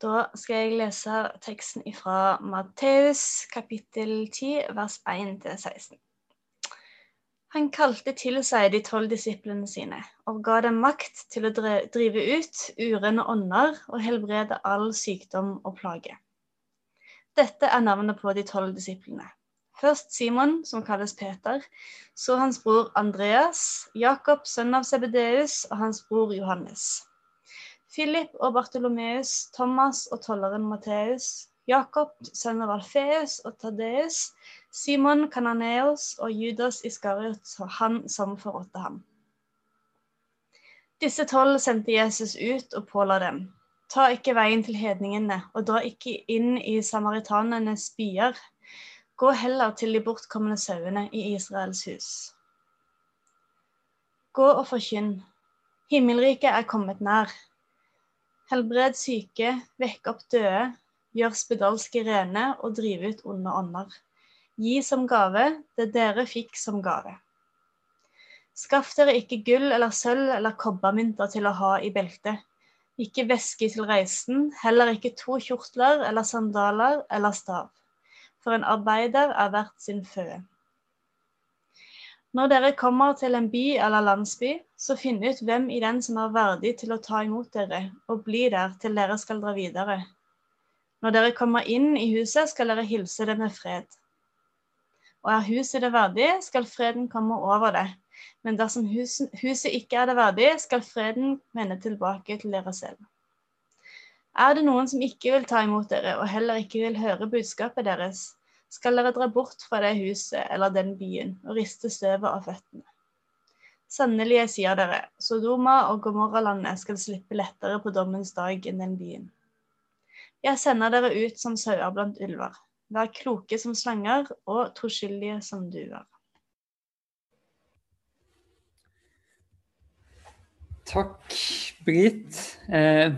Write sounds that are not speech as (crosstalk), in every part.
Da skal jeg lese teksten fra Matteus kapittel 10, vers 1-16. Han kalte til seg de tolv disiplene sine og ga dem makt til å drive ut urene ånder og helbrede all sykdom og plage. Dette er navnet på de tolv disiplene. Først Simon, som kalles Peter, så hans bror Andreas, Jakob, sønn av Sebedeus, og hans bror Johannes. Philip og Bartolomeus, Thomas og tolleren Matteus, Jakob, sønn av Alfeus og Tadeus, Simon Kananeos og Judas Iskariot, han som forrådte ham. Disse tolv sendte Jesus ut og påla dem. Ta ikke veien til hedningene, og dra ikke inn i samaritanenes byer. Gå heller til de bortkomne sauene i Israels hus. Gå og forkynn. Himmelriket er kommet nær. Helbred syke, vekk opp døde, gjør spedalske rene og driv ut onde ånder. Gi som gave det dere fikk som gave. Skaff dere ikke gull eller sølv eller kobbermynter til å ha i beltet. Ikke væske til reisen, heller ikke to kjortler eller sandaler eller stav. For en arbeider er verdt sin føde. Når dere kommer til en by eller landsby, så finn ut hvem i den som er verdig til å ta imot dere, og bli der til dere skal dra videre. Når dere kommer inn i huset, skal dere hilse det med fred. Og er huset det verdig, skal freden komme over det. Men dersom huset ikke er det verdig, skal freden vende tilbake til dere selv. Er det noen som ikke vil ta imot dere, og heller ikke vil høre budskapet deres, skal dere dra bort fra det huset eller den byen og riste støvet av føttene. Sannelig, jeg sier dere, Sodoma og Gomorralandet skal slippe lettere på dommens dag enn den byen. Jeg sender dere ut som sauer blant ulver. Vær kloke som slanger og troskyldige som duer. Takk, Brit. Eh,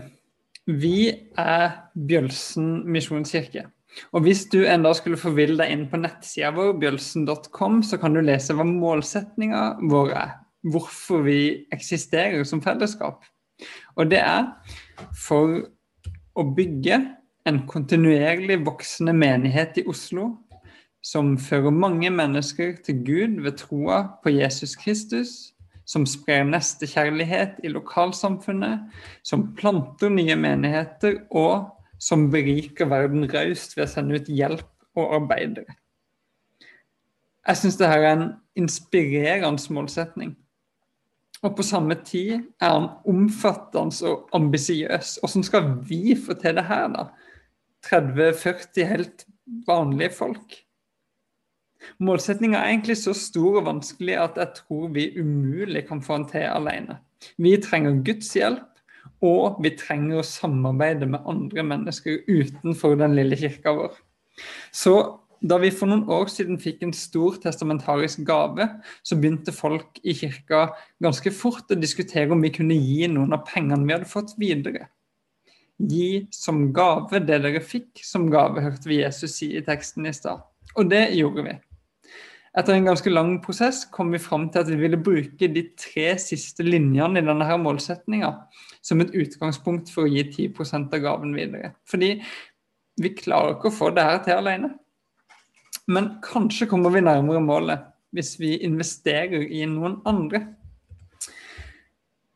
vi er Bjølsen misjonskirke. Og hvis du enda skulle forville deg inn på nettsida vår, bjølsen.com, så kan du lese hva målsettinga vår er. Hvorfor vi eksisterer som fellesskap. Og det er for å bygge en kontinuerlig voksende menighet i Oslo som fører mange mennesker til Gud ved troa på Jesus Kristus, som sprer nestekjærlighet i lokalsamfunnet, som planter nye menigheter og som beriker verden raust ved å sende ut hjelp og arbeidere. Jeg syns dette er en inspirerende målsetning. Og på samme tid er han omfattende og ambisiøs. Hvordan skal vi få til det her, da? 30-40 helt vanlige folk? Målsettinga er egentlig så stor og vanskelig at jeg tror vi umulig kan få den til alene. Vi trenger Guds hjelp, og vi trenger å samarbeide med andre mennesker utenfor den lille kirka vår. Så da vi for noen år siden fikk en stor testamentarisk gave, så begynte folk i kirka ganske fort å diskutere om vi kunne gi noen av pengene vi hadde fått, videre. Gi som gave det dere fikk som gave, hørte vi Jesus si i teksten i stad. Og det gjorde vi. Etter en ganske lang prosess kom vi fram til at vi ville bruke de tre siste linjene i denne her målsetninga som et utgangspunkt for å gi 10% av gaven videre. Fordi vi klarer ikke å få det her til alene. Men kanskje kommer vi nærmere målet hvis vi investerer i noen andre.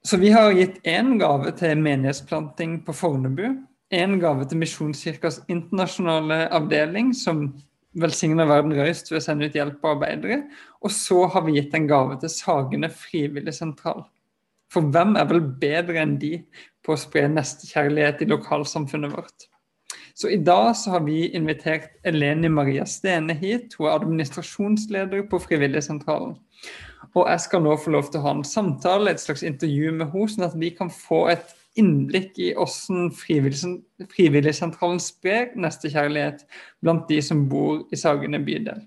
Så vi har gitt én gave til menighetsplanting på Fornebu. Én gave til Misjonskirkas internasjonale avdeling, som velsigna verden Røyst ved å sende ut hjelp og arbeidere. Og så har vi gitt en gave til Sagene frivilligsentral. For hvem er vel bedre enn de på å spre nestekjærlighet i lokalsamfunnet vårt? Så i dag så har vi invitert Eleni Maria Stene hit. Hun er administrasjonsleder på Frivilligsentralen. Og jeg skal nå få lov til å ha en samtale, et slags intervju med henne, sånn at vi kan få et innblikk i hvordan Frivilligsentralen sprer nestekjærlighet blant de som bor i Sagene bydel.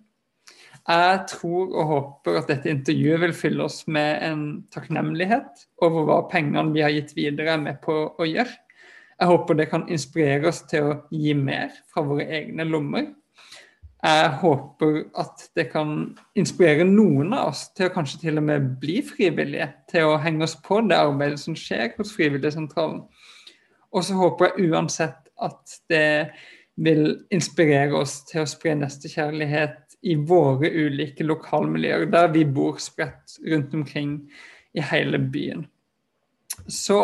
Jeg tror og håper at dette intervjuet vil fylle oss med en takknemlighet over hva pengene vi har gitt videre, er med på å gjøre. Jeg håper det kan inspirere oss til å gi mer fra våre egne lommer. Jeg håper at det kan inspirere noen av oss til å kanskje til og med bli frivillige. Til å henge oss på det arbeidet som skjer hos Frivilligsentralen. Og så håper jeg uansett at det vil inspirere oss til å spre nestekjærlighet i våre ulike lokalmiljøer, der vi bor spredt rundt omkring i hele byen. Så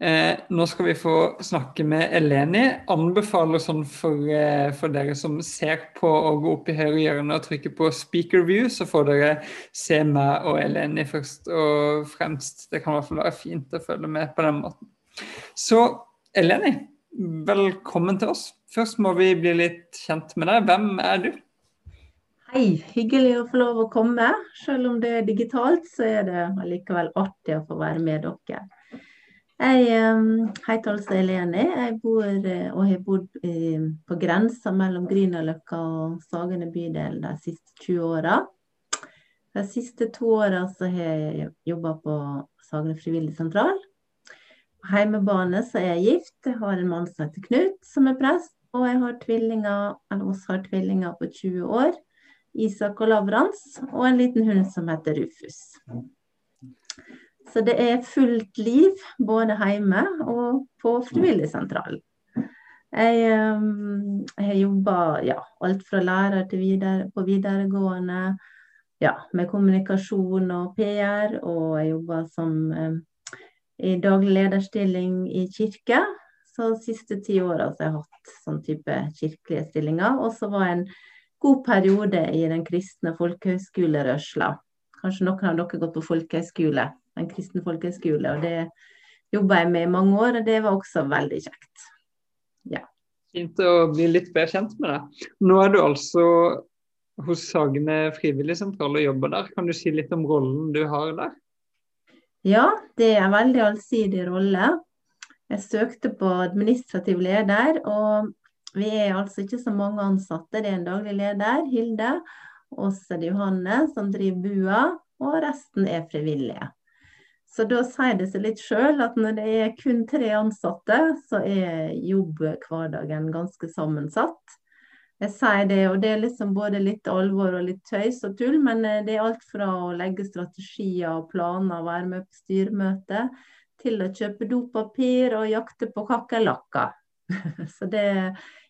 Eh, nå skal vi få snakke med Eleni. Anbefaler sånn for, eh, for, dere som ser på å gå opp i høyre hjørne og trykke på 'speaker view', så får dere se meg og Eleni først og fremst. Det kan i hvert fall være fint å følge med på den måten. Så Eleni, velkommen til oss. Først må vi bli litt kjent med deg. Hvem er du? Hei, hyggelig å få lov å komme. Selv om det er digitalt, så er det allikevel artig å få være med dere. Jeg heter altså Eleni. Jeg bor eh, og har bodd på grensa mellom Grünerløkka og Sagene bydel de siste 20 åra. De siste to åra har jeg jobba på Sagene frivilligsentral. På heimebane så er jeg gift. Jeg har en mann som heter Knut, som er prest. Og jeg har tvillinger, eller oss har tvillinger på 20 år. Isak og Lavrans. Og en liten hund som heter Rufus. Så det er fullt liv både hjemme og på frivilligsentralen. Jeg um, har jobba ja, alt fra lærer til videre, på videregående ja, med kommunikasjon og PR, og jeg jobba som um, i daglig lederstilling i kirke. Så de siste ti åra har jeg hatt sånn type kirkelige stillinger. Og så var jeg en god periode i den kristne folkehøyskolerørsla. Kanskje noen av dere har gått på folkehøyskole? en kristen folkehøyskole. Og det jobba jeg med i mange år, og det var også veldig kjekt. Ja. Fint å bli litt bedre kjent med deg. Nå er du altså hos Sagne frivilligsentral og jobber der. Kan du si litt om rollen du har der? Ja, det er en veldig allsidig rolle. Jeg søkte på administrativ leder, og vi er altså ikke så mange ansatte. Det er en daglig leder, Hilde. Og så er det Johanne som driver bua, og resten er frivillige. Så da sier det seg litt sjøl at når det er kun tre ansatte, så er jobbhverdagen ganske sammensatt. Jeg sier det, og det er liksom både litt alvor og litt tøys og tull, men eh, det er alt fra å legge strategier og planer være med på styremøte, til å kjøpe dopapir og jakte på kakerlakker. (laughs) Så det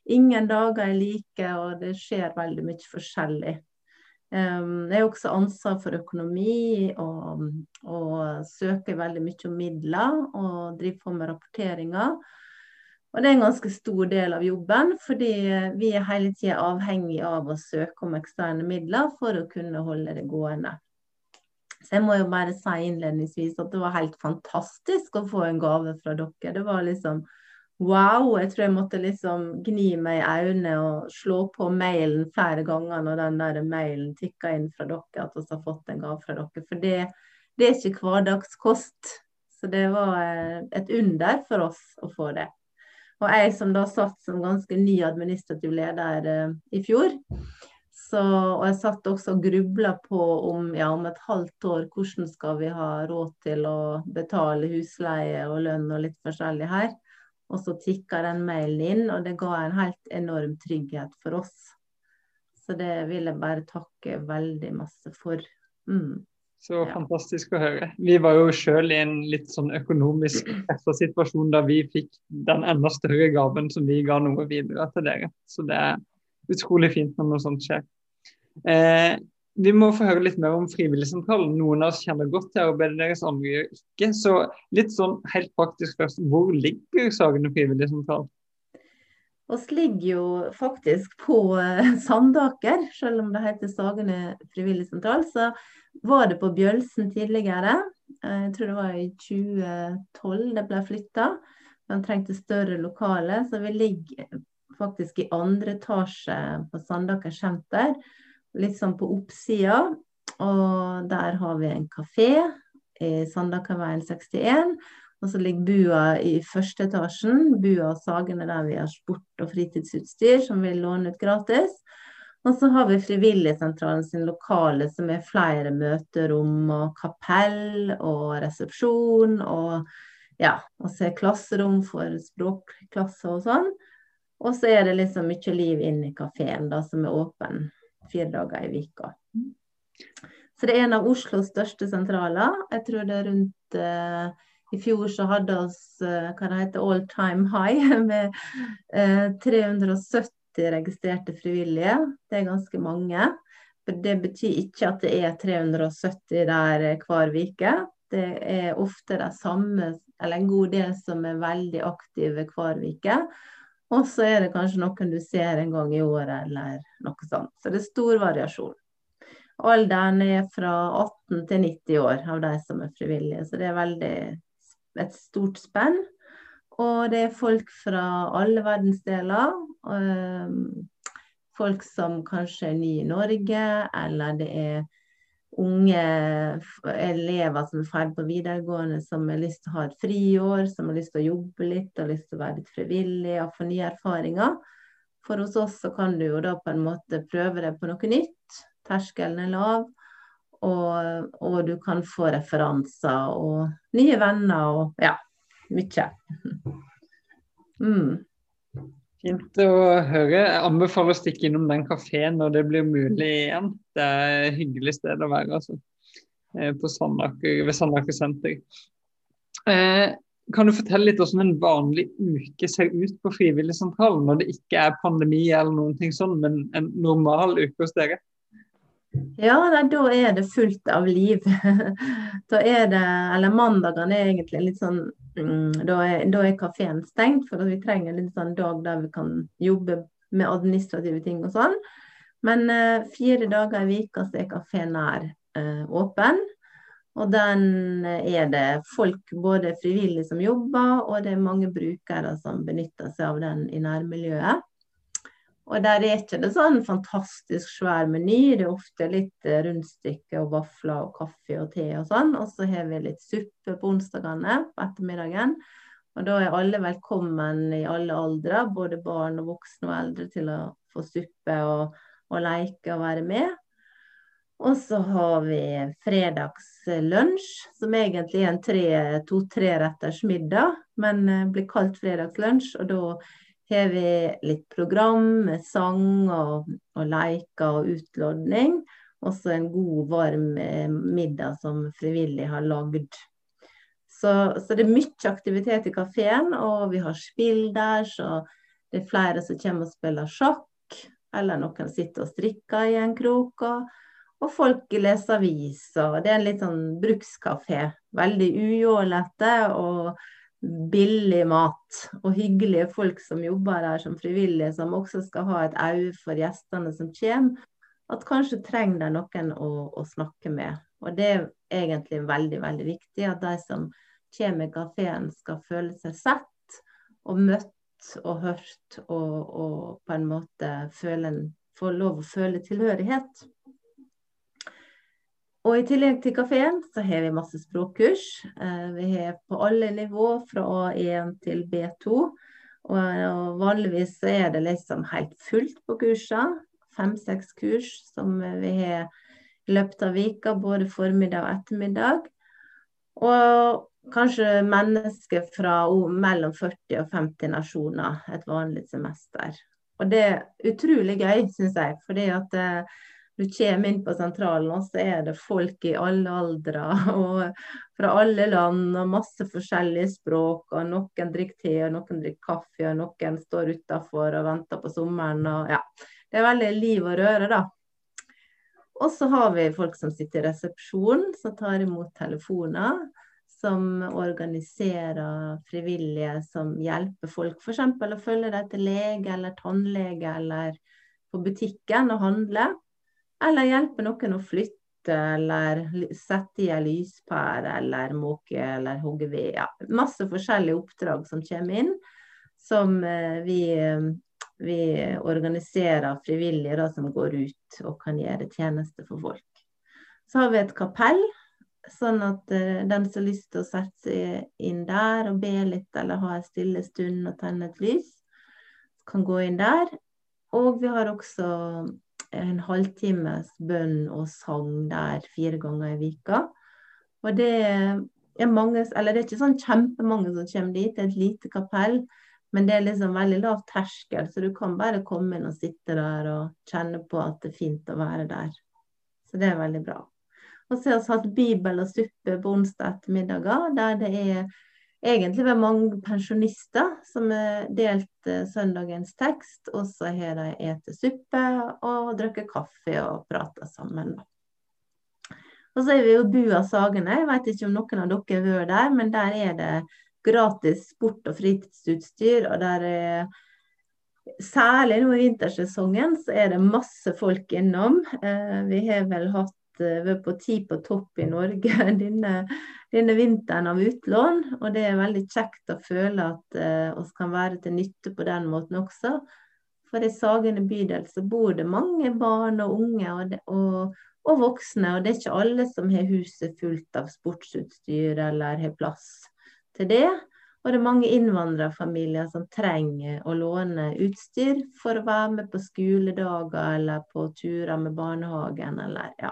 ingen dager er like, og det skjer veldig mye forskjellig. Um, jeg har også ansvar for økonomi og, og, søker veldig mye om midler og driver på med rapporteringer. Og det er en ganske stor del av jobben, fordi vi er hele tida avhengig av å søke om eksterne midler for å kunne holde det gående. Så jeg må jo bare si innledningsvis at det var helt fantastisk å få en gave fra dere. Det var liksom Wow, jeg tror jeg måtte liksom gni meg i øynene og slå på mailen flere ganger når den der mailen tikka inn fra dere, at vi har fått en gave fra dere. For det, det er ikke hverdagskost. Så det var eh, et under for oss å få det. Og jeg som da satt som ganske ny administrativ leder eh, i fjor, så, og jeg satt også og grubla på om, ja, om et halvt år hvordan skal vi ha råd til å betale husleie og lønn og litt forskjellig her. Og så tikka den mailen inn, og det ga en helt enorm trygghet for oss. Så det vil jeg bare takke veldig masse for. Mm. Så ja. fantastisk å høre. Vi var jo sjøl i en litt sånn økonomisk pressa situasjon da vi fikk den enda større gaven som vi ga noe videre til dere. Så det er utrolig fint når noe sånt skjer. Eh, vi må få høre litt mer om Frivilligsentralen. Noen av oss kjenner godt til arbeidet deres, andre gjør ikke. Så litt sånn helt praktisk først, hvor ligger Sagene frivilligsentral? Vi ligger jo faktisk på uh, Sandaker, selv om det heter Sagene frivilligsentral. Så var det på Bjølsen tidligere. Uh, jeg tror det var i 2012 det ble flytta. Man trengte større lokale, så vi ligger faktisk i andre etasje på Sandaker senter litt sånn på oppsida. Og der har vi en kafé i Sandakerveien 61. Og så ligger bua i første etasjen. Bua og Sagene der vi har sport- og fritidsutstyr som vi låner ut gratis. Og så har vi Frivilligsentralen sin lokale som er flere møterom og kapell og resepsjon. Og ja, og så er klasserom for språkklasse og sånn. Og så er det liksom mye liv inne i kafeen som er åpen fire dager i vika. Så det er en av Oslos største sentraler. Jeg tror det er rundt uh, I fjor så hadde vi uh, hva det heter, all time high (laughs) med uh, 370 registrerte frivillige. Det er ganske mange. For Det betyr ikke at det er 370 der hver uke. Det er ofte de samme, eller en god del som er veldig aktive hver uke. Og så er det kanskje noen du ser en gang i året eller noe sånt. Så det er stor variasjon. Alderen er fra 18 til 90 år av de som er frivillige, så det er veldig et stort spenn. Og det er folk fra alle verdensdeler. Folk som kanskje er nye i Norge, eller det er unge elever som er ferdig på videregående, som har lyst til å ha et friår, som har lyst til å jobbe litt, har lyst til å være litt frivillig og få nye erfaringer. For hos oss så kan du jo da på en måte prøve deg på noe nytt. Terskelen er lav. Og, og du kan få referanser og nye venner og ja, mye. (laughs) Mm. Fint å høre. Jeg anbefaler å stikke innom den kafeen når det blir mulig igjen. Det er et hyggelig sted å være altså. Eh, på Sandaker, ved Sandaker senter. Eh, kan du fortelle litt hvordan en vanlig uke ser ut på Frivilligsentralen når det ikke er pandemi eller noen ting sånn, men en normal uke hos dere? Ja, da er det fullt av liv. (laughs) da er det, eller mandagene er egentlig litt sånn mm, Da er, da er kafeen stengt, for vi trenger en sånn dag der vi kan jobbe med administrative ting og sånn. Men uh, fire dager i vika er kafeen nær uh, åpen. Og den er det folk, både frivillige som jobber, og det er mange brukere som benytter seg av den i nærmiljøet. Og der er ikke det sånn fantastisk svær meny. Det er ofte litt eh, rundstykke og vafler og kaffe og te og sånn. Og så har vi litt suppe på onsdagene på ettermiddagen. Og da er alle velkommen i alle aldre, både barn og voksne og eldre, til å få suppe og, og leke og være med. Og så har vi fredagslunsj, som egentlig er en to-tre retters middag, men eh, blir kalt fredagslunsj. Og da har vi litt program med sang og, og leker og utlodning. Også en god, varm eh, middag som frivillig har lagd. Så, så, det er mye aktivitet i kafeen, og vi har spill der, så det er flere som kommer og spiller sjakk. Eller noen sitter og strikker i en krok. Og, og folk leser aviser. Det er en litt sånn brukskafé. Veldig ujålete og billig mat og hyggelige folk som jobber der som frivillige, som også skal ha et øye for gjestene som kommer, at kanskje trenger de noen å, å, snakke med. Og det er egentlig veldig, veldig viktig at de som kommer i kafeen skal føle seg sett og møtt og hørt, og, og på en måte føle, få lov å føle tilhørighet. Og i tillegg til kafeen så har vi masse språkkurs. Eh, vi har på alle nivå fra A1 til B2. Og vanligvis er det liksom helt fullt på kursene. Fem-seks kurs som vi har i løpet av vika, både formiddag og ettermiddag. Og kanskje mennesker fra mellom 40 og 50 nasjoner et vanlig semester. Og det er utrolig gøy, syns jeg. fordi at eh, du kommer inn på sentralen, og så er det folk i alle aldre (laughs) og fra alle land og masse forskjellige språk. og Noen drikker te, og noen drikker kaffe, og noen står utafor og venter på sommeren. og ja, Det er veldig liv og røre, da. Og så har vi folk som sitter i resepsjon, som tar imot telefoner. Som organiserer frivillige som hjelper folk f.eks. å følge dem til lege eller tannlege eller på butikken og handle. Eller hjelpe noen å flytte, eller sette i en lyspære, eller måke eller hogge ved. Ja, masse forskjellige oppdrag som kommer inn, som eh, vi, vi organiserer frivillige da, som går ut og kan gjøre tjeneste for folk. Så har vi et kapell, sånn at uh, den som har lyst til å sette seg inn der og be litt eller ha en stille stund og tenne et lys, kan gå inn der. Og vi har også en halvtimes bønn og sang der fire ganger i vika. Og det er mange, eller det er ikke sånn kjempemange som kommer dit, det er et lite kapell. Men det er liksom veldig lav terskel, så du kan bare komme inn og sitte der og kjenne på at det er fint å være der. Så det er veldig bra. Og så har vi hatt bibel og suppe på onsdag ettermiddager, der det er egentlig ved mange pensjonister som har delt søndagens tekst. Og så har de spist suppe og drukket kaffe og prata sammen. Og så er vi jo Bua Sagene. Jeg vet ikke om noen av dere har vært der, men der er det gratis sport- og fritidsutstyr. og der er Særlig nå i vintersesongen så er det masse folk innom. Eh, vi har vel hatt vært på ti på topp i Norge (laughs) denne, vinteren av utlån. Og det er veldig kjekt å føle at uh, oss kan være til nytte på den måten også. For i Sagene bydel så bor det mange barn og unge og, og, og, voksne. Og det er ikke alle som har huset fullt av sportsutstyr eller har plass til det. Og det er mange innvandrerfamilier som trenger å låne utstyr for å være med på skoledager eller på turer med barnehagen eller ja.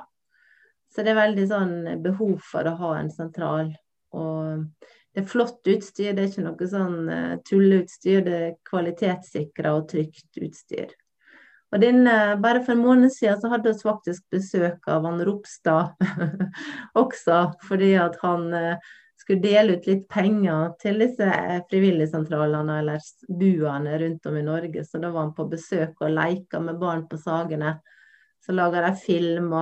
Så det er veldig sånn behov for å ha en sentral. Og det er flott utstyr, det er ikke noe sånn uh, tulleutstyr. Det er kvalitetssikra og trygt utstyr. Og denne, bare for en måned siden så hadde vi faktisk besøk av han Ropstad (laughs) også, fordi at han skulle dele ut litt penger til disse eh, frivilligsentralene eller buene rundt om i Norge. Så da var han på besøk og leika med barn på Sagene. Så laga de film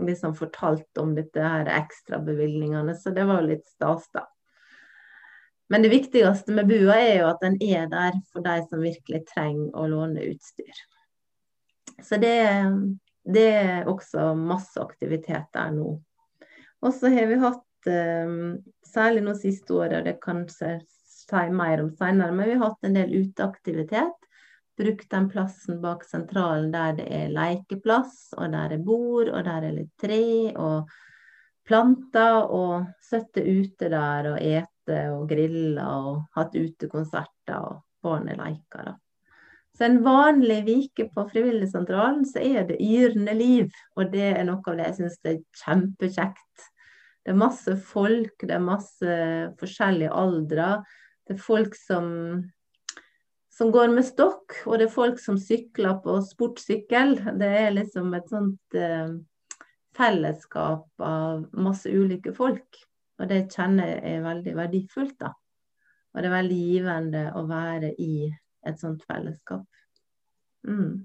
og liksom fortalt om dette her ekstrabevilgningene, så det var jo litt stas, da. Men det viktigste med bua er jo at den er der for de som virkelig trenger å låne utstyr. Så det, det er også masse aktivitet der nå. Og så har vi hatt, eh, særlig nå siste året, og det kan jeg si mer om senere, men vi har hatt en del uteaktivitet brukt den plassen bak sentralen der det er lekeplass, og der er bord, og der er litt tre og planter, og sitte ute der og ete og grille og hatt utekonserter og barnet leker. Så en vanlig vike på Frivilligsentralen så er det yrende liv, og det er noe av det jeg syns er kjempekjekt. Det er masse folk, det er masse forskjellige aldre. Det er folk som som går med stokk, og det er folk som sykler på sportssykkel. Det er liksom et sånt eh, fellesskap av masse ulike folk. Og det kjenner jeg er veldig verdifullt, da. Og det er veldig givende å være i et sånt fellesskap. Mm.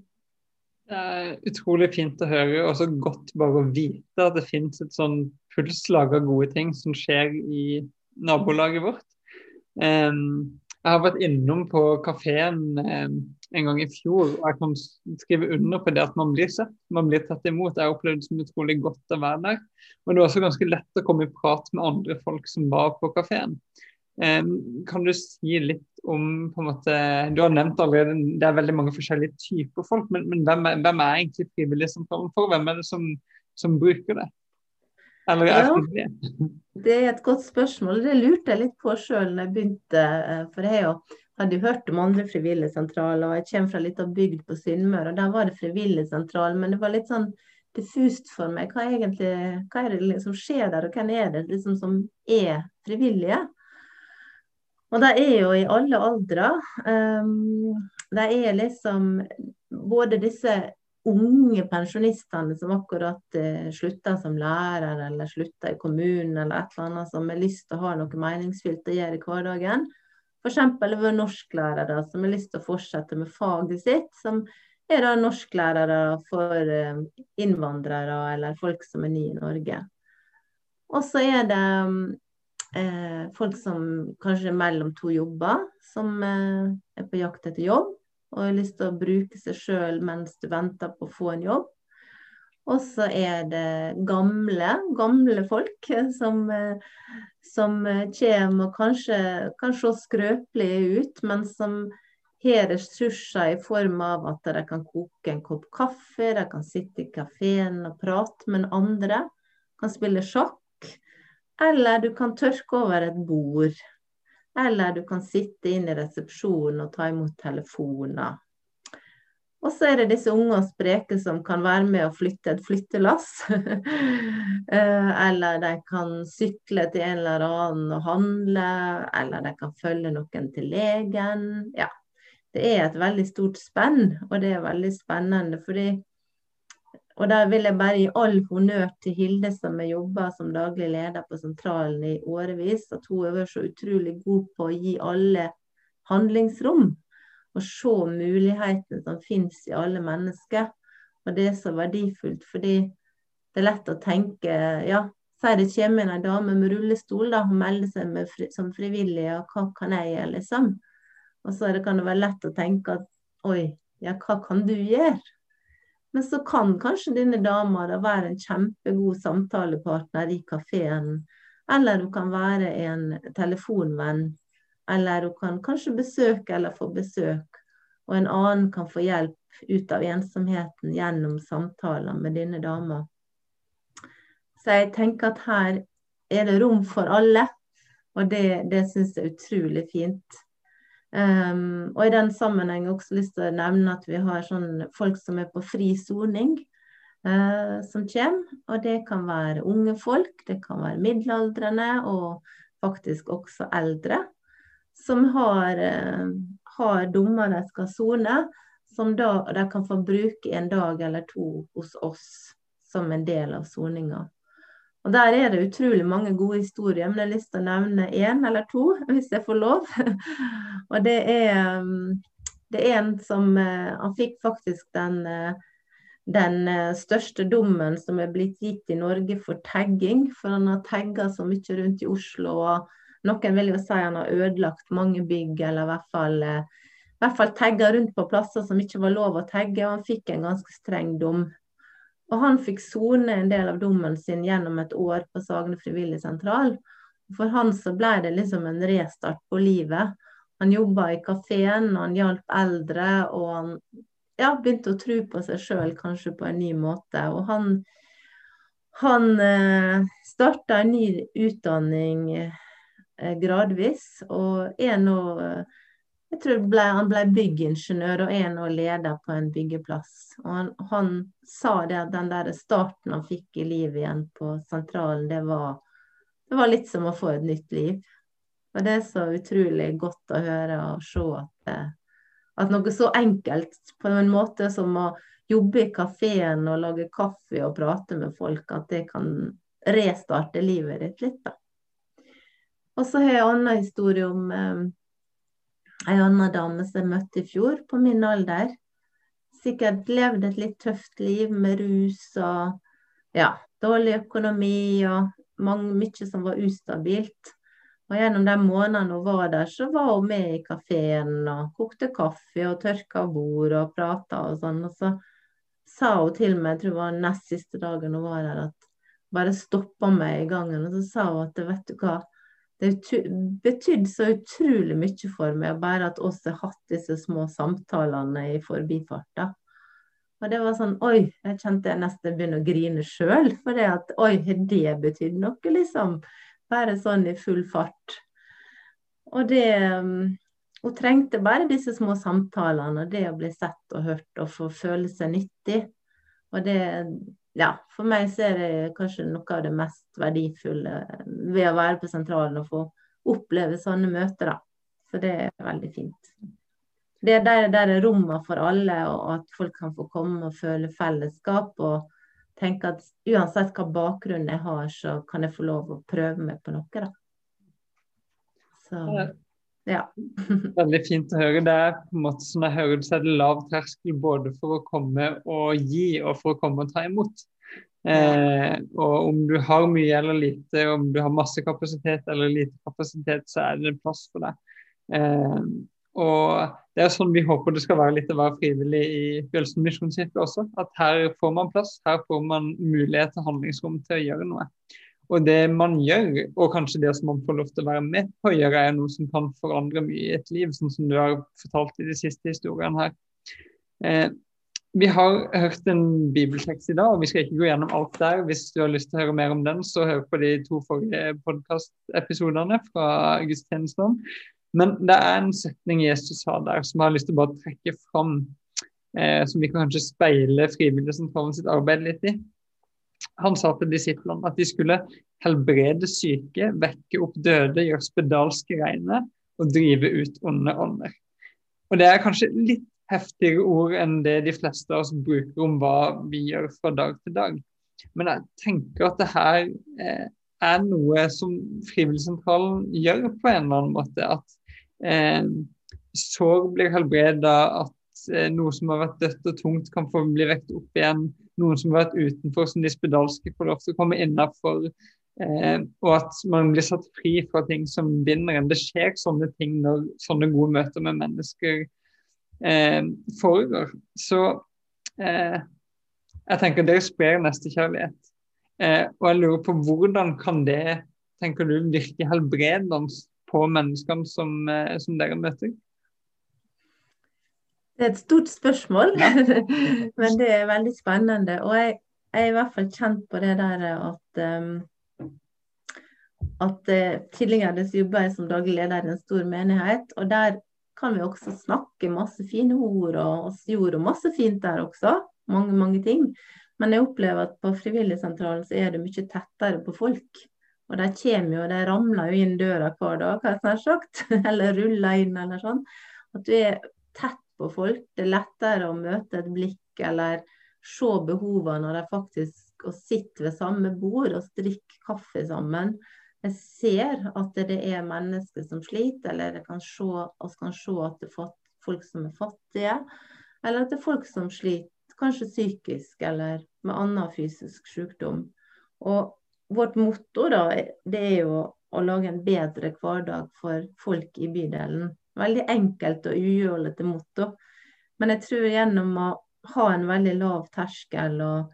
Det er utrolig fint å høre, og så godt bare å vite at det finnes et sånn pulslag av gode ting som skjer i nabolaget vårt. Um, jeg har vært innom på kafeen eh, en gang i fjor, og jeg kan skrive under på det at man blir sett, man blir tatt imot. Jeg opplevde det som utrolig godt å være der. Men det var også ganske lett å komme i prat med andre folk som var på kafeen. Kan du si litt om på en måte, Du har nevnt allerede det er veldig mange forskjellige typer folk, men, men hvem, er, hvem, er, egentlig Frivilligsentralen for? Hvem er det som, som bruker det? Ja, det er et godt spørsmål. Det lurte jeg litt på sjøl når jeg begynte. Eh, for jeg hadde jo hørt om andre frivilligsentraler, og jeg kommer fra litt av bygd på Sunnmøre, og der var det frivilligsentral, men det var litt sånn diffust for meg. Hva, egentlig, hva er det som liksom skjer der, og hvem er det liksom som er frivillige? Og de er jo i alle aldre. Um, de er liksom både disse unge pensjonistene som akkurat eh, slutta som lærer eller slutta i kommunen eller et eller annet, som har lyst til å ha noe meningsfylt å gjøre i hverdagen. F.eks. over norsklærere som har lyst til å fortsette med faget sitt, som er da norsklærere for eh, innvandrere eller folk som er nye i Norge. Og så er det eh, folk som kanskje er mellom to jobber, som eh, er på jakt etter jobb og har lyst til å bruke seg sjøl mens du venter på å få en jobb. Og så er det gamle, gamle folk (laughs) som, som kommer og kanskje kan se skrøpelige ut, men som har ressurser i form av at de kan koke en kopp kaffe, de kan sitte i kafeen og prate med andre, kan spille sjakk, eller du kan tørke over et bord eller du kan sitte inn i resepsjonen og ta imot telefoner. Og så er det disse unge og spreke som kan være med å flytte et flyttelass. (laughs) Eh, eller de kan sykle til en eller annen og handle, eller de kan følge noen til legen. Ja, det er et veldig stort spenn, og det er veldig spennende fordi og der vil jeg bare gi all honnør til Hilde, som har jobba som daglig leder på sentralen i årevis. At hun har vært så utrolig god på å gi alle handlingsrom. Og se mulighetene som finnes i alle mennesker. Og det er så verdifullt, fordi det er lett å tenke ja, Si det kommer en dame med rullestol da, hun melder seg fri, som frivillig, og hva kan jeg gjøre, liksom? Og så det, kan det være lett å tenke at oi, ja, hva kan du gjøre? Men så kan kanskje denne dama da være en kjempegod samtalepartner i kafeen. Eller hun kan være en telefonvenn. Eller hun kan kanskje besøke eller få besøk. Og en annen kan få hjelp ut av ensomheten gjennom samtaler med denne dama. Så jeg tenker at her er det rom for alle, og det, det syns jeg er utrolig fint. Um, og i den sammenheng også lyst til å nevne at vi har sånn folk som er på fri soning, uh, som kommer. Og det kan være unge folk, det kan være middelaldrende og faktisk også eldre. Som har, uh, har dommer de skal sone, som da de kan få bruke en dag eller to hos oss som en del av soninga. Og Der er det utrolig mange gode historier, men jeg har lyst til å nevne én eller to, hvis jeg får lov. (laughs) og det er, um, det er en som uh, Han fikk faktisk den, uh, den uh, største dommen som er blitt gitt i Norge for tagging. For han har tagga så mye rundt i Oslo. og Noen vil jo si han har ødelagt mange bygg, eller i hvert fall i fall tagga rundt på plasser som ikke var lov å tagge, og han fikk en ganske streng dom. Og han fikk sone en del av dommen sin gjennom et år på Sagne frivilligsentral. For han så ble det liksom en restart på livet. Han jobba i kafeen, han hjalp eldre, og han ja, begynte å tro på seg sjøl kanskje på en ny måte. Og han, han eh, starta en ny utdanning eh, gradvis, og er nå eh, jeg tror ble, han ble byggingeniør og er nå leder på en byggeplass. Og han, han, sa det at den der starten han fikk i livet igjen på sentralen, det var, det var, litt som å få et nytt liv. Og det er så utrolig godt å høre og se at, eh, at noe så enkelt, på en måte som å jobbe i kafeen og lage kaffe og prate med folk, at det kan restarte livet ditt litt, da. Og så har jeg en annen historie om eh, ei anna dame som jeg møtte i fjor, på min alder. Sikkert levd et litt tøft liv med rus og ja, dårlig økonomi og mange, mye som var ustabilt. Og gjennom de månedene hun var der, så var hun med i kafeen og kokte kaffe og tørka bord og prata og sånn. Og så sa hun til meg, jeg tror det var nest siste dagen hun var der, at bare stoppa meg i gangen. Og så sa hun at vet du hva, det betydde så utrolig mye for meg bare at oss har hatt disse små samtalene i forbifarta. Og det var sånn Oi, jeg kjente jeg nesten begynner å grine sjøl. For det at Oi, har det betydd noe, liksom? Bare sånn i full fart. Og det um, Hun trengte bare disse små samtalene det å bli sett og hørt og få føle seg nyttig. Og det ja, for meg så er det kanskje noe av det mest verdifulle ved å være på sentralen og få oppleve sånne møter, da. Så det er veldig fint. Det er der, der er rommene for alle, og at folk kan få komme og føle fellesskap. Og tenke at uansett hva bakgrunn jeg har, så kan jeg få lov å prøve meg på noe, da. Så ja. (laughs) Veldig fint å høre. Det er på en måte som jeg hører det, så er det lav terskel både for å komme og gi, og for å komme og ta imot. Eh, og om du har mye eller lite, om du har masse kapasitet eller lite kapasitet, så er det en plass for deg. Eh, og det er sånn vi håper det skal være litt å være frivillig i Bjølsen misjonskirke også. At her får man plass, her får man mulighet til handlingsrom til å gjøre noe. Og det man gjør, og kanskje det som man får lov til å være med på å gjøre, er noe som kan forandre mye i et liv, sånn som du har fortalt i de siste historiene her. Eh, vi har hørt en bibeltekst i dag, og vi skal ikke gå gjennom alt der. Hvis du har lyst til å høre mer om den, så hør på de to forrige podkastepisodene fra gudstjenesten. Men det er en setning Jesus har der som jeg har lyst til å bare trekke fram, eh, som vi kan kanskje speile Frivilligsentralen sitt arbeid litt i. Han sa til disiplene at de skulle helbrede syke, vekke opp døde, gjøre spedalske reine og drive ut onde ånder. Og Det er kanskje litt heftigere ord enn det de fleste av oss bruker om hva vi gjør fra dag til dag. Men jeg tenker at det her eh, er noe som Frivilligsentralen gjør på en eller annen måte. At eh, sår blir helbreda, at eh, noe som har vært dødt og tungt, kan få bli vekt opp igjen. Noen som har vært utenfor, som de spedalske, får lov til å komme innafor. Eh, og at man blir satt fri fra ting som binder en. Det skjer sånne ting når sånne gode møter med mennesker eh, foregår. Så eh, jeg tenker dere sprer nestekjærlighet. Eh, og jeg lurer på hvordan kan det tenker du, virke helbredende på menneskene som, eh, som, dere møter? Det er et stort spørsmål, (laughs) men det er veldig spennende. Og jeg, jeg, er i hvert fall kjent på det der at um, at uh, tidligere jobba jeg som daglig leder i en stor menighet. og Der kan vi også snakke masse fine ord, og oss gjorde masse fint der også. Mange, mange ting. Men jeg opplever at på frivilligsentralen så er det mye tettere på folk. Og de kommer jo, de ramler jo inn døra hver dag, hva jeg snart sagt. (laughs) eller ruller inn, eller sånn. At du er tett på folk. Det er lettere å møte et blikk eller se behovene når de faktisk sitter ved samme bord og drikker kaffe sammen. Jeg ser at det er mennesker som sliter, eller jeg kan se, kan se at det er folk som er fattige, eller at det er folk som sliter kanskje psykisk eller med annen fysisk sykdom. Og vårt motto da, det er jo å lage en bedre hverdag for folk i bydelen. Veldig enkelt og ujålete motto. Men jeg tror gjennom å ha en veldig lav terskel og,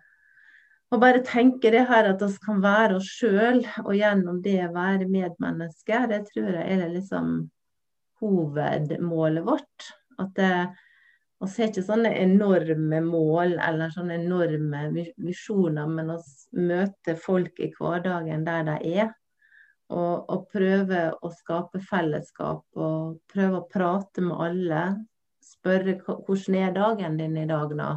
og bare tenke det her at vi kan være oss sjøl, og gjennom det være medmennesker, det tror jeg er liksom hovedmålet vårt. At det, vi har ikke sånne enorme mål eller sånne enorme visjoner, men vi møter folk i hverdagen der de er. Og, og prøve å skape fellesskap og prøve å prate med alle. Spørre hvordan er dagen din i dag, da?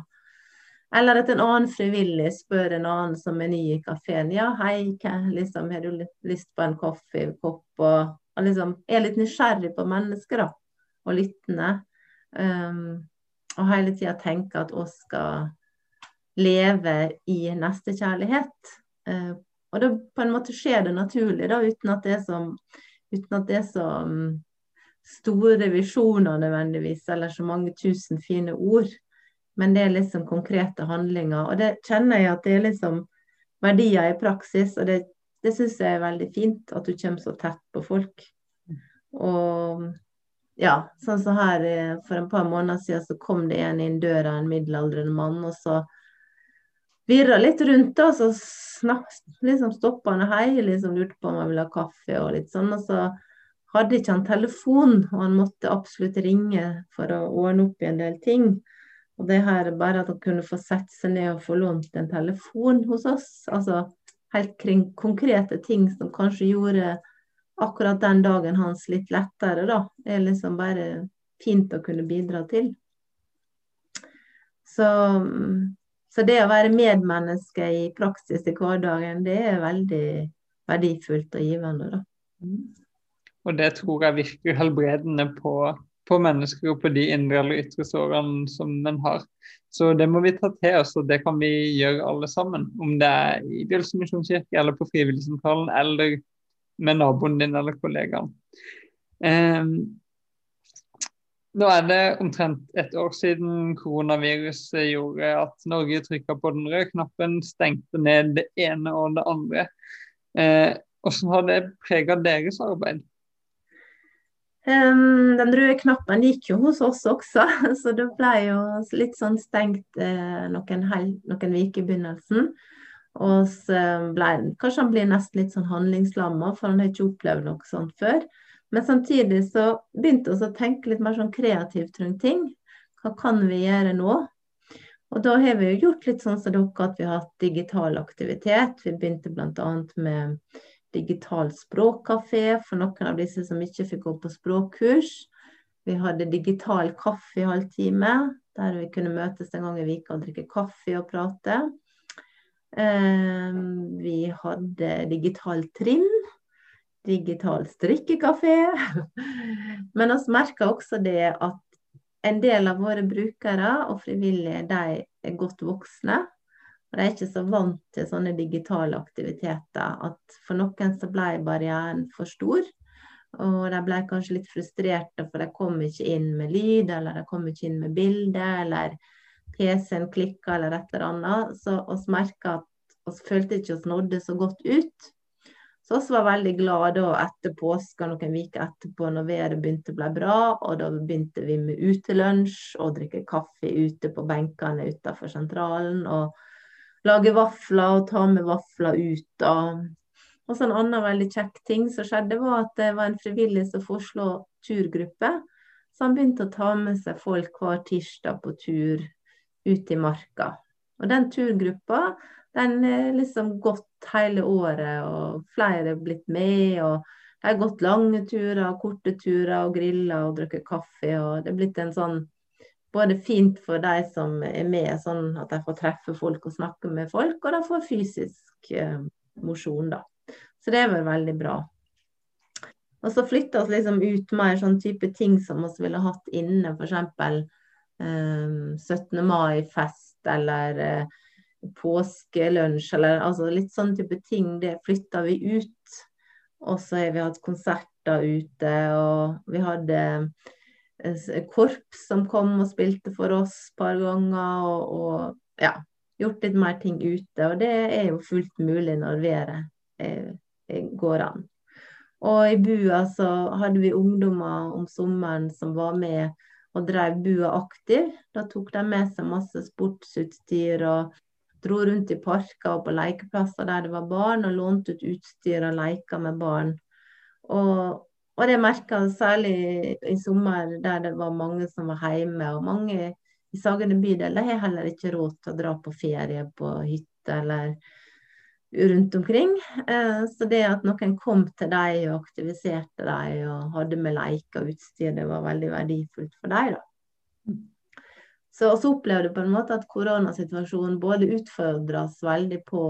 Eller at en annen frivillig spør en annen som er ny i kafeen. Ja, hei, liksom, har du lyst på en kaffekopp? Og, og liksom er litt nysgjerrig på mennesker, da. Og lyttende. Um, og hele tida tenke at vi skal leve i nestekjærlighet. Eh, og da på en måte skjer det naturlig, da, uten at det er så, det er så store visjoner nødvendigvis, eller så mange tusen fine ord. Men det er liksom konkrete handlinger. Og det kjenner jeg at det er liksom verdier i praksis. Og det, det syns jeg er veldig fint, at du kommer så tett på folk. Og ja, sånn som her eh, for en par måneder siden så kom det en inn døra, en middelaldrende mann, og så virra litt rundt, og så snak, liksom stoppa han hei, liksom lurte på om han ville ha kaffe og litt sånn. Og så hadde ikke han telefon, og han måtte absolutt ringe for å ordne opp i en del ting. Og det her bare at han kunne få sette seg ned og få lånt en telefon hos oss, altså helt kring konkrete ting som kanskje gjorde akkurat den dagen hans litt lettere, da. Det er liksom bare fint å kunne bidra til. Så, så det å være medmenneske i praksis i hverdagen, det er veldig verdifullt og givende, da. Og det tror jeg virker helbredende på, på mennesker og på de indre eller ytre sårene som en har. Så det må vi ta til oss, og det kan vi gjøre alle sammen. Om det er i Bjølsen misjonskirke eller på Frivilligsentralen eller med naboen din eller kollegaen. Eh, nå er det omtrent et år siden koronaviruset gjorde at Norge trykka på den røde knappen, stengte ned det ene og det andre. Eh, hvordan har det prega deres arbeid? Um, den røde knappen gikk jo hos oss også, (laughs) så det ble jo litt sånn stengt eh, noen uker i begynnelsen. Og så ble, kanskje han blir nesten litt sånn handlingslamma, for han har ikke opplevd noe sånt før. Men samtidig så begynte vi å tenke litt mer sånn kreativt rundt ting. Hva kan vi gjøre nå? Og da har vi jo gjort litt sånn som dere, at vi har hatt digital aktivitet. Vi begynte bl.a. med digital språkkafé for noen av disse som ikke fikk gå på språkkurs. Vi hadde digital kaffe i halvtime, der vi kunne møtes en gang i vika og drikke kaffe og prate. Ehm, vi hadde digital trim, digital strikkekafé. (laughs) Men vi merker også det at en del av våre brukere og frivillige de er godt voksne. Og de er ikke så vant til sånne digitale aktiviteter. At for noen så ble barrieren for stor. Og de ble kanskje litt frustrerte, for de kom ikke inn med lyd, eller de kom ikke inn med bilde, eller PC-en klikka, eller et eller annet. Så vi merka at vi følte ikke oss nådde så godt ut. Så vi var veldig glade etter påske noen uker etterpå når været begynte å bli bra. Og da begynte vi med utelunsj og drikke kaffe ute på benkene utenfor sentralen. Og lage vafler og ta med vafler ut. Og, og så en annen veldig kjekk ting som skjedde, var at det var en frivillig som foreslo turgruppe. Så han begynte å ta med seg folk hver tirsdag på tur ut i marka. Og den turgruppa den er liksom gått hele året, og flere er blitt med. og Det har gått lange turer, korte turer, og grilla og drukket kaffe. og Det er blitt en sånn både fint for de som er med, sånn at de får treffe folk og snakke med folk, og de får fysisk eh, mosjon, da. Så det er vel veldig bra. Og så flytta vi liksom ut mer sånn type ting som vi ville hatt inne, f.eks. Eh, 17. mai-fest eller eh, påskelunsj eller altså litt sånn type ting. Det flytta vi ut. Og så har vi hatt konserter ute, og vi hadde eh, korps som kom og spilte for oss et par ganger. Og, og ja, gjort litt mer ting ute. Og det er jo fullt mulig når været går an. Og i bua så hadde vi ungdommer om sommeren som var med og drev bua aktiv. Da tok de med seg masse sportsutstyr og dro rundt i parker og på lekeplasser der det var barn, og lånte ut utstyr og leker med barn. Og, og det merka særlig i sommer, der det var mange som var hjemme. Og mange i Sagene bydel har heller ikke råd til å dra på ferie på hytte eller rundt omkring. Eh, så det at noen kom til dem og aktiviserte dem og hadde med leker og utstyr, det var veldig verdifullt for dem. da. Så også opplevde på en måte at koronasituasjonen både utfordra oss veldig på,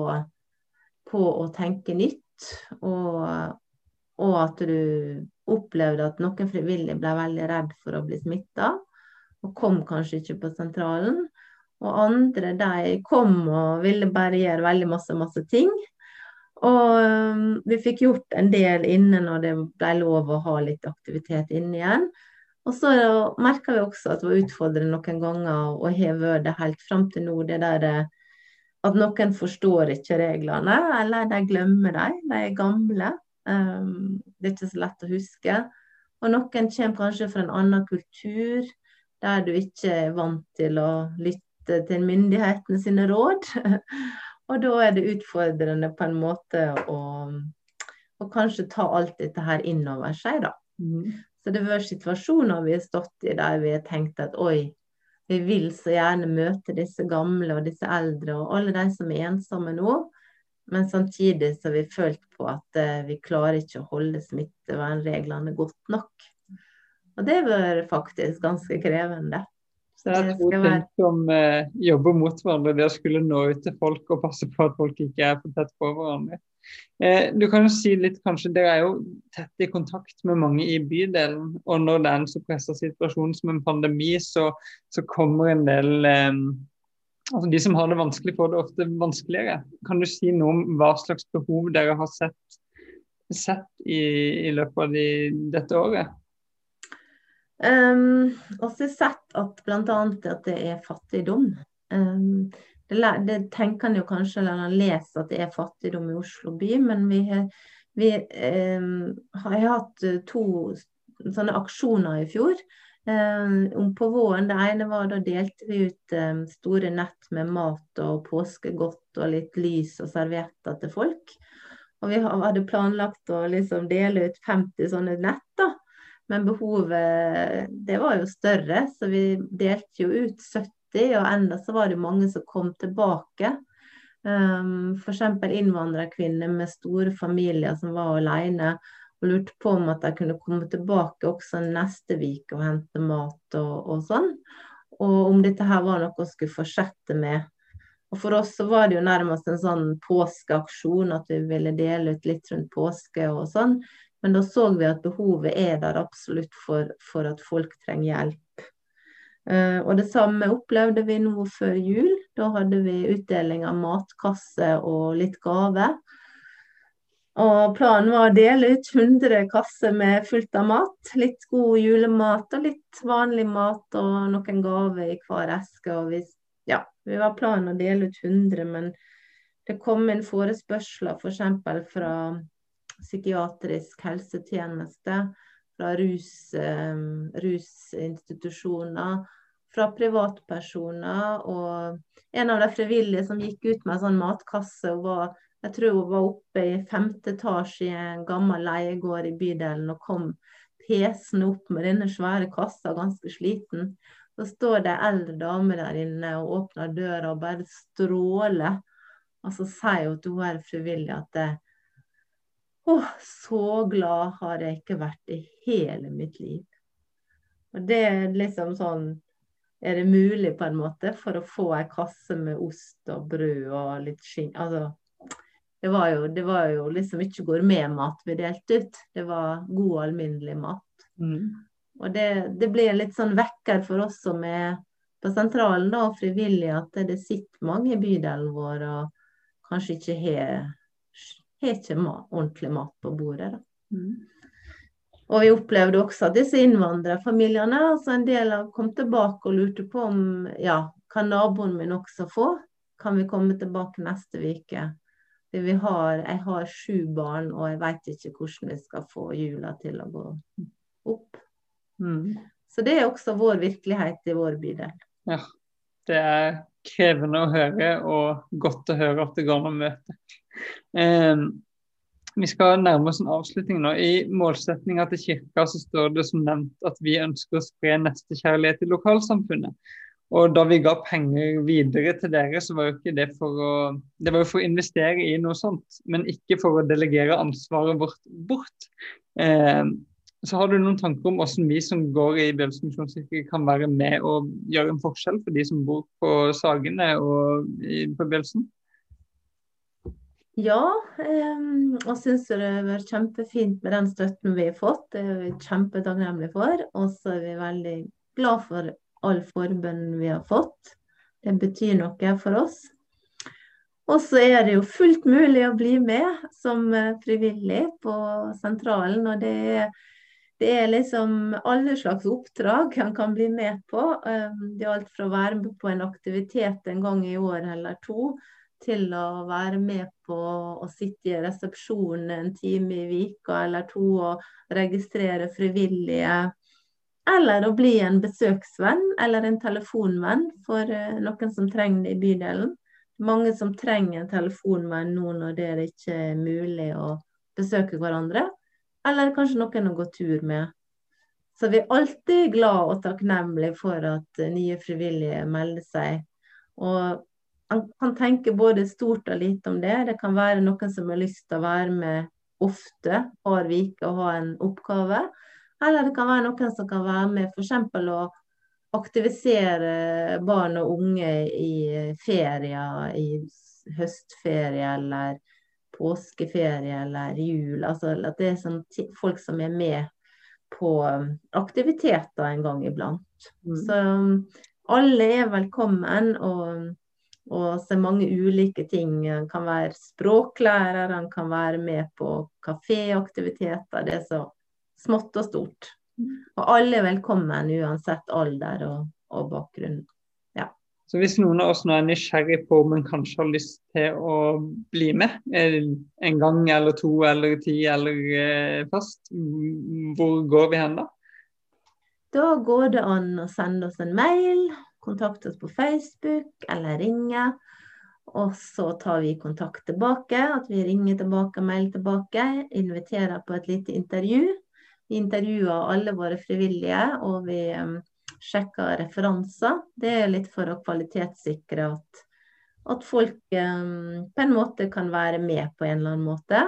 på, å tenke nytt, og, og, at du opplevde at noen frivillige ble veldig redd for å bli smitta, og kom kanskje ikke på sentralen. Og andre de kom og ville bare gjøre veldig masse, masse ting. Og um, vi fikk gjort en del inne når det ble lov å ha litt aktivitet inne igjen. Og så merka vi også at det var utfordrende noen ganger å heve det helt fram til nå. Det der eh, at noen forstår ikke reglene, eller de glemmer dem. De er gamle. Um, det er ikke så lett å huske. Og noen kommer kanskje fra en annen kultur, der du ikke er vant til å lytte til myndighetene sine råd. (laughs) og da er det utfordrende på en måte å, å kanskje ta alt dette her inn over seg, da. Mm. Så det har vært situasjoner vi har stått i der vi har tenkt at oi, vi vil så gjerne møte disse gamle og disse eldre og alle de som er ensomme nå. Men samtidig så har vi følt på at uh, vi klarer ikke å holde smittevernreglene godt nok. Og det har vært faktisk ganske krevende. Så er to ting som uh, jobber mot hverandre. Det å skulle nå ut til folk og passe på at folk ikke er for tett på hverandre. Eh, du kan jo si litt, kanskje, Dere er jo tett i kontakt med mange i bydelen. Og når det er en så pressa situasjon som en pandemi, så, så kommer en del eh, altså De som har det vanskelig, får det ofte vanskeligere. Kan du si noe om hva slags behov dere har sett, sett i, i, løpet av de, dette året? Um, også sett at bl.a. at det er fattigdom. Um, det, det, tenker en jo kanskje eller en leser at det er fattigdom i Oslo by, men vi har, vi, um, har hatt eh, to sånne aksjoner i fjor. Um, på våren, Det ene var da delte vi ut store nett med mat og påskegodt og litt lys og servietter til folk. Og vi hadde planlagt å liksom dele ut 50 sånne nett. da. Men behovet det var jo større, så vi delte jo ut 70. Og enda så var det mange som kom tilbake. Um, F.eks. innvandrerkvinner med store familier som var alene og lurte på om at de kunne komme tilbake også neste uke og hente mat og, og, sånn. Og om dette her var noe å skulle fortsette med. Og For oss så var det jo nærmest en sånn påskeaksjon, at vi ville dele ut litt rundt påske og sånn. Men da så vi at behovet er der absolutt for, for at folk trenger hjelp. Uh, og det samme opplevde vi nå før jul. Da hadde vi utdeling av matkasse og litt gave. Og planen var å dele ut 100 kasser med fullt av mat. Litt god julemat og litt vanlig mat og noen gaver i hver eske. Og vi, ja, vi var planen å dele ut 100, men det kom inn forespørsler f.eks. For fra psykiatrisk helsetjeneste fra rus, eh, rusinstitusjoner, fra privatpersoner. Og en av de frivillige som gikk ut med en sånn matkasse, var, jeg tror hun var oppe i femte etasje i en gammel leiegård i bydelen og kom pesende opp med denne svære kassa, ganske sliten. Så står det ei eldre dame der inne og åpner døra og bare stråler. Og så sier hun til hun er frivillig at det, å, så glad har jeg ikke vært i hele mitt liv. Og det er liksom sånn Er det mulig, på en måte, for å få ei kasse med ost og brød og litt skinn Altså, det var jo, det var jo liksom ikke gourmetmat vi delte ut. Det var god, alminnelig mat. Mm. Og det, det ble litt sånn vekker for oss som er på sentralen da, og frivillige, at det sitter mange i bydelen vår og kanskje ikke har har ikke mat, ordentlig mat på bordet. Mm. Og vi opplevde også at disse innvandrerfamiliene, altså en del av kom tilbake og lurte på om ja, kan naboen min også få? Kan vi komme tilbake neste uke? Har, jeg har sju barn, og jeg vet ikke hvordan vi skal få jula til å gå opp. Mm. Så det er også vår virkelighet i vår bydel. Ja, det er krevende å høre, og godt å høre at det går an å møte. Eh, vi skal nærme oss en avslutning nå. I målsettinga til kirka så står det som nevnt at vi ønsker å spre nestekjærlighet i lokalsamfunnet. Og da vi ga penger videre til dere, så var jo ikke det for å Det var jo for å investere i noe sånt, men ikke for å delegere ansvaret vårt bort. Eh, så har du noen tanker om hvordan vi som går i Bjølsen misjonskirke kan være med og gjøre en forskjell for de som bor på Sagene og på Bjølsen? Ja, og syns det har vært kjempefint med den støtten vi har fått. Det er vi kjempetakknemlige for. Og så er vi veldig glad for all forbønnen vi har fått. Det betyr noe for oss. Og så er det jo fullt mulig å bli med som eh, frivillig på sentralen. Og det er, det er liksom alle slags oppdrag en kan bli med på. Det er alt fra å være med på en aktivitet en gang i år eller to, til å være med på å sitte i resepsjonen en time i vika eller to og registrere frivillige. Eller å bli en besøksvenn eller en telefonvenn for eh, noen som trenger det i bydelen. Mange som trenger en telefonvenn nå når det ikke er mulig å besøke hverandre. Eller kanskje noen å gå tur med. Så vi er alltid glad og takknemlige for at nye frivillige melder seg. Og han kan tenke både stort og lite om det. Det kan være noen som har lyst til å være med ofte hver uke og ha en oppgave. Eller det kan være noen som kan være med f.eks. å aktivisere barn og unge i ferier, i høstferie eller påskeferie eller jul. Altså at det er sånn folk som er med på um, aktiviteter en gang iblant. Mm. Så um, alle er velkommen. og og så mange ulike ting. Han kan være språklærer, han kan være med på kaféaktiviteter. Det er så smått og stort. Og alle er velkommen uansett alder og, og bakgrunn. Ja. Så hvis noen av oss nå er nysgjerrig på om en kanskje har lyst til å bli med en gang eller to eller ti eller eh, fast, hvor går vi hen da? Da går det an å sende oss en mail kontakte oss på Facebook eller ringe. Og så tar vi kontakt tilbake, at vi ringer tilbake melder tilbake. Inviterer på et lite intervju. Vi intervjuer alle våre frivillige, og vi um, sjekker referanser. Det er litt for å kvalitetssikre at, at folk um, på en måte kan være med på en eller annen måte.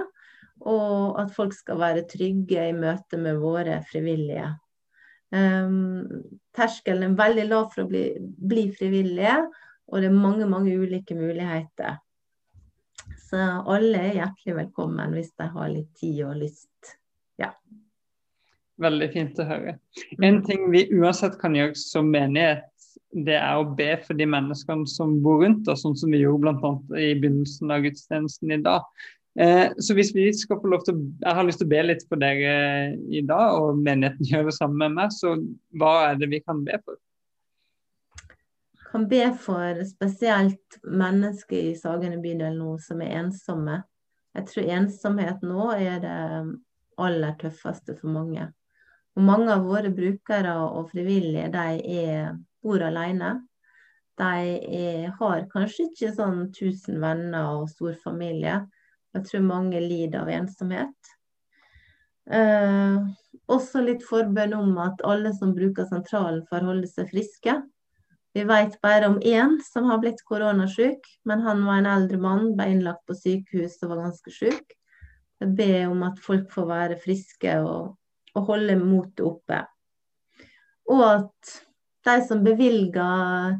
Og at folk skal være trygge i møte med våre frivillige. Um, terskelen er veldig lav for å bli, bli frivillige, og det er mange, mange ulike muligheter. Så alle er hjertelig velkommen hvis de har litt tid og lyst. Ja. Veldig fint å høre. En ting vi uansett kan gjøre som menighet, det er å be for de menneskene som bor rundt oss, sånn som vi gjorde bl.a. i begynnelsen av gudstjenesten i dag. Eh, så hvis vi skal få lov til Jeg har lyst til å be litt for dere i dag, og menigheten (laughs) gjør det samme med meg, så hva er det vi kan be for? kan be for spesielt mennesker i Sagene bydel nå som er ensomme. Jeg tror ensomhet nå er det aller tøffeste for mange. Og mange av våre brukere og frivillige de er, bor alene. De er, har kanskje ikke sånn 1000 venner og stor familie. Jeg tror mange lider av ensomhet. Eh, også litt forbønn om at alle som bruker sentralen, får holde seg friske. Vi vet bare om én som har blitt koronasyk, men han var en eldre mann, ble innlagt på sykehus og var ganske syk. Jeg ber om at folk får være friske og og holde motet oppe. Og at de som bevilger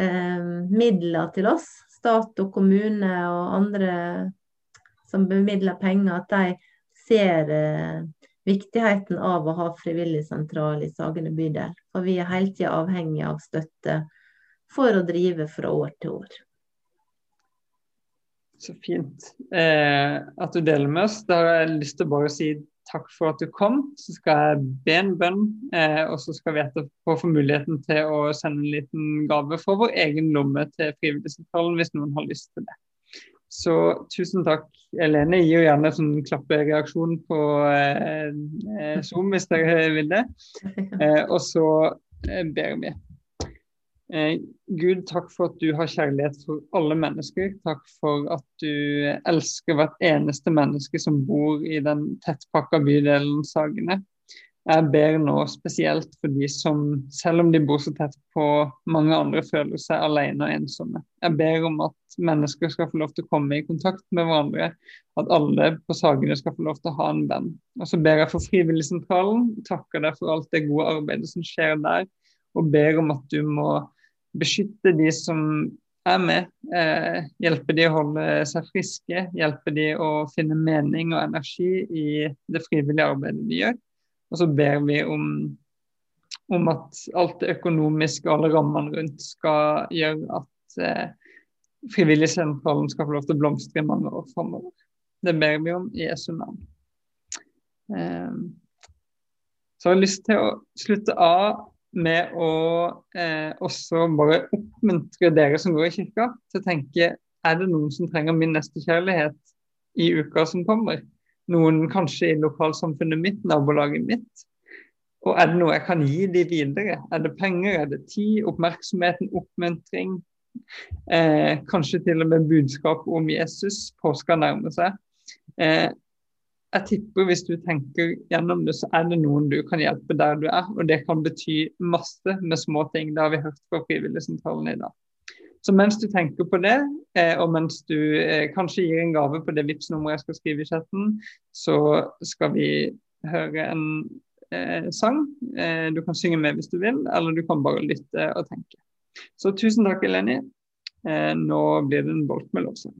eh, midler til oss, stat og kommune og andre som bemidler penger, at de ser eh, viktigheten av å ha frivilligsentral i Sagene bydel. For vi er hele tida avhengig av støtte for å drive fra år til år. Så fint eh, at du deler med oss. Da har jeg lyst til å bare si takk for at du kom. Så skal jeg be en bønn, eh, og så skal vi etterpå få muligheten til å sende en liten gave fra vår egen lomme til Frivilligsentralen hvis noen har lyst til det. Så tusen takk. Elene gir jo gjerne sånn klappereaksjon på eh, eh, Zoom hvis dere vil det. Eh, og så eh, ber vi. Eh, Gud, takk for at du har kjærlighet for alle mennesker. Takk for at du elsker hvert eneste menneske som bor i den tettpakka bydelen Sagene. Jeg ber nå spesielt for de som, selv om de bor så tett på, mange andre føler seg alene og ensomme. Jeg ber om at mennesker skal få lov til å komme i kontakt med hverandre. At alle på Sagene skal få lov til å ha en venn. Og så ber jeg for Frivilligsentralen. Takker deg for alt det gode arbeidet som skjer der. Og ber om at du må beskytte de som er med. Eh, hjelpe de å holde seg friske. Hjelpe de å finne mening og energi i det frivillige arbeidet de gjør. Og så ber vi om, om at alt det økonomiske og alle rammene rundt skal gjøre at eh, Frivilligsentralen skal få lov til å blomstre i mange år framover. Det ber vi om i Jesu navn. Eh, så jeg lyst til å slutte av med å eh, også bare oppmuntre dere som går i kirka, til å tenke er det noen som trenger min nestekjærlighet i uka som kommer? Noen kanskje i lokalsamfunnet mitt, nabolaget mitt? Og er det noe jeg kan gi de videre? Er det penger, er det tid, oppmerksomheten, oppmuntring? Eh, kanskje til og med budskap om Jesus. Påska nærmer seg. Eh, jeg tipper hvis du tenker gjennom det, så er det noen du kan hjelpe der du er. Og det kan bety masse med små ting. Det har vi hørt fra Frivilligsentralen i dag. Så mens du tenker på det, eh, og mens du eh, kanskje gir en gave på det vips nummeret jeg skal skrive i chatten, så skal vi høre en eh, sang. Eh, du kan synge med hvis du vil, eller du kan bare lytte og tenke. Så tusen takk, Eleni. Nå blir det en bolk med lovsang.